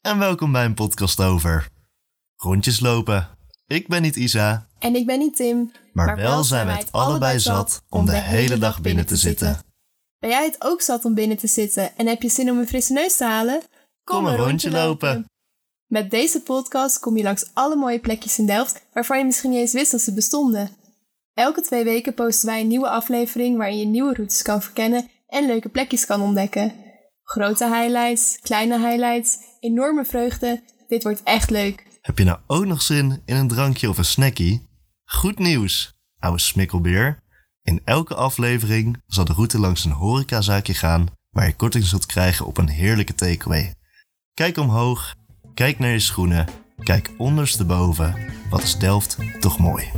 en welkom bij een podcast over rondjes lopen. Ik ben niet Isa, En ik ben niet Tim. maar, wel zijn we het allebei zat om de hele dag binnen te zitten. Ben jij het ook zat om binnen te zitten en heb je zin om een frisse neus te halen? Kom een rondje lopen. Met deze podcast kom je langs alle mooie plekjes in Delft waarvan je misschien niet eens wist dat ze bestonden. Elke twee weken posten wij een nieuwe aflevering waarin je nieuwe routes kan verkennen en leuke plekjes kan ontdekken. Grote highlights, kleine highlights, enorme vreugde. Dit wordt echt leuk. Heb je nou ook nog zin in een drankje of een snackie? Goed nieuws, ouwe smikkelbeer. In elke aflevering zal de route langs een horecazaakje gaan waar je korting zult krijgen op een heerlijke takeaway. Kijk omhoog, kijk naar je schoenen, kijk ondersteboven. Wat is Delft toch mooi.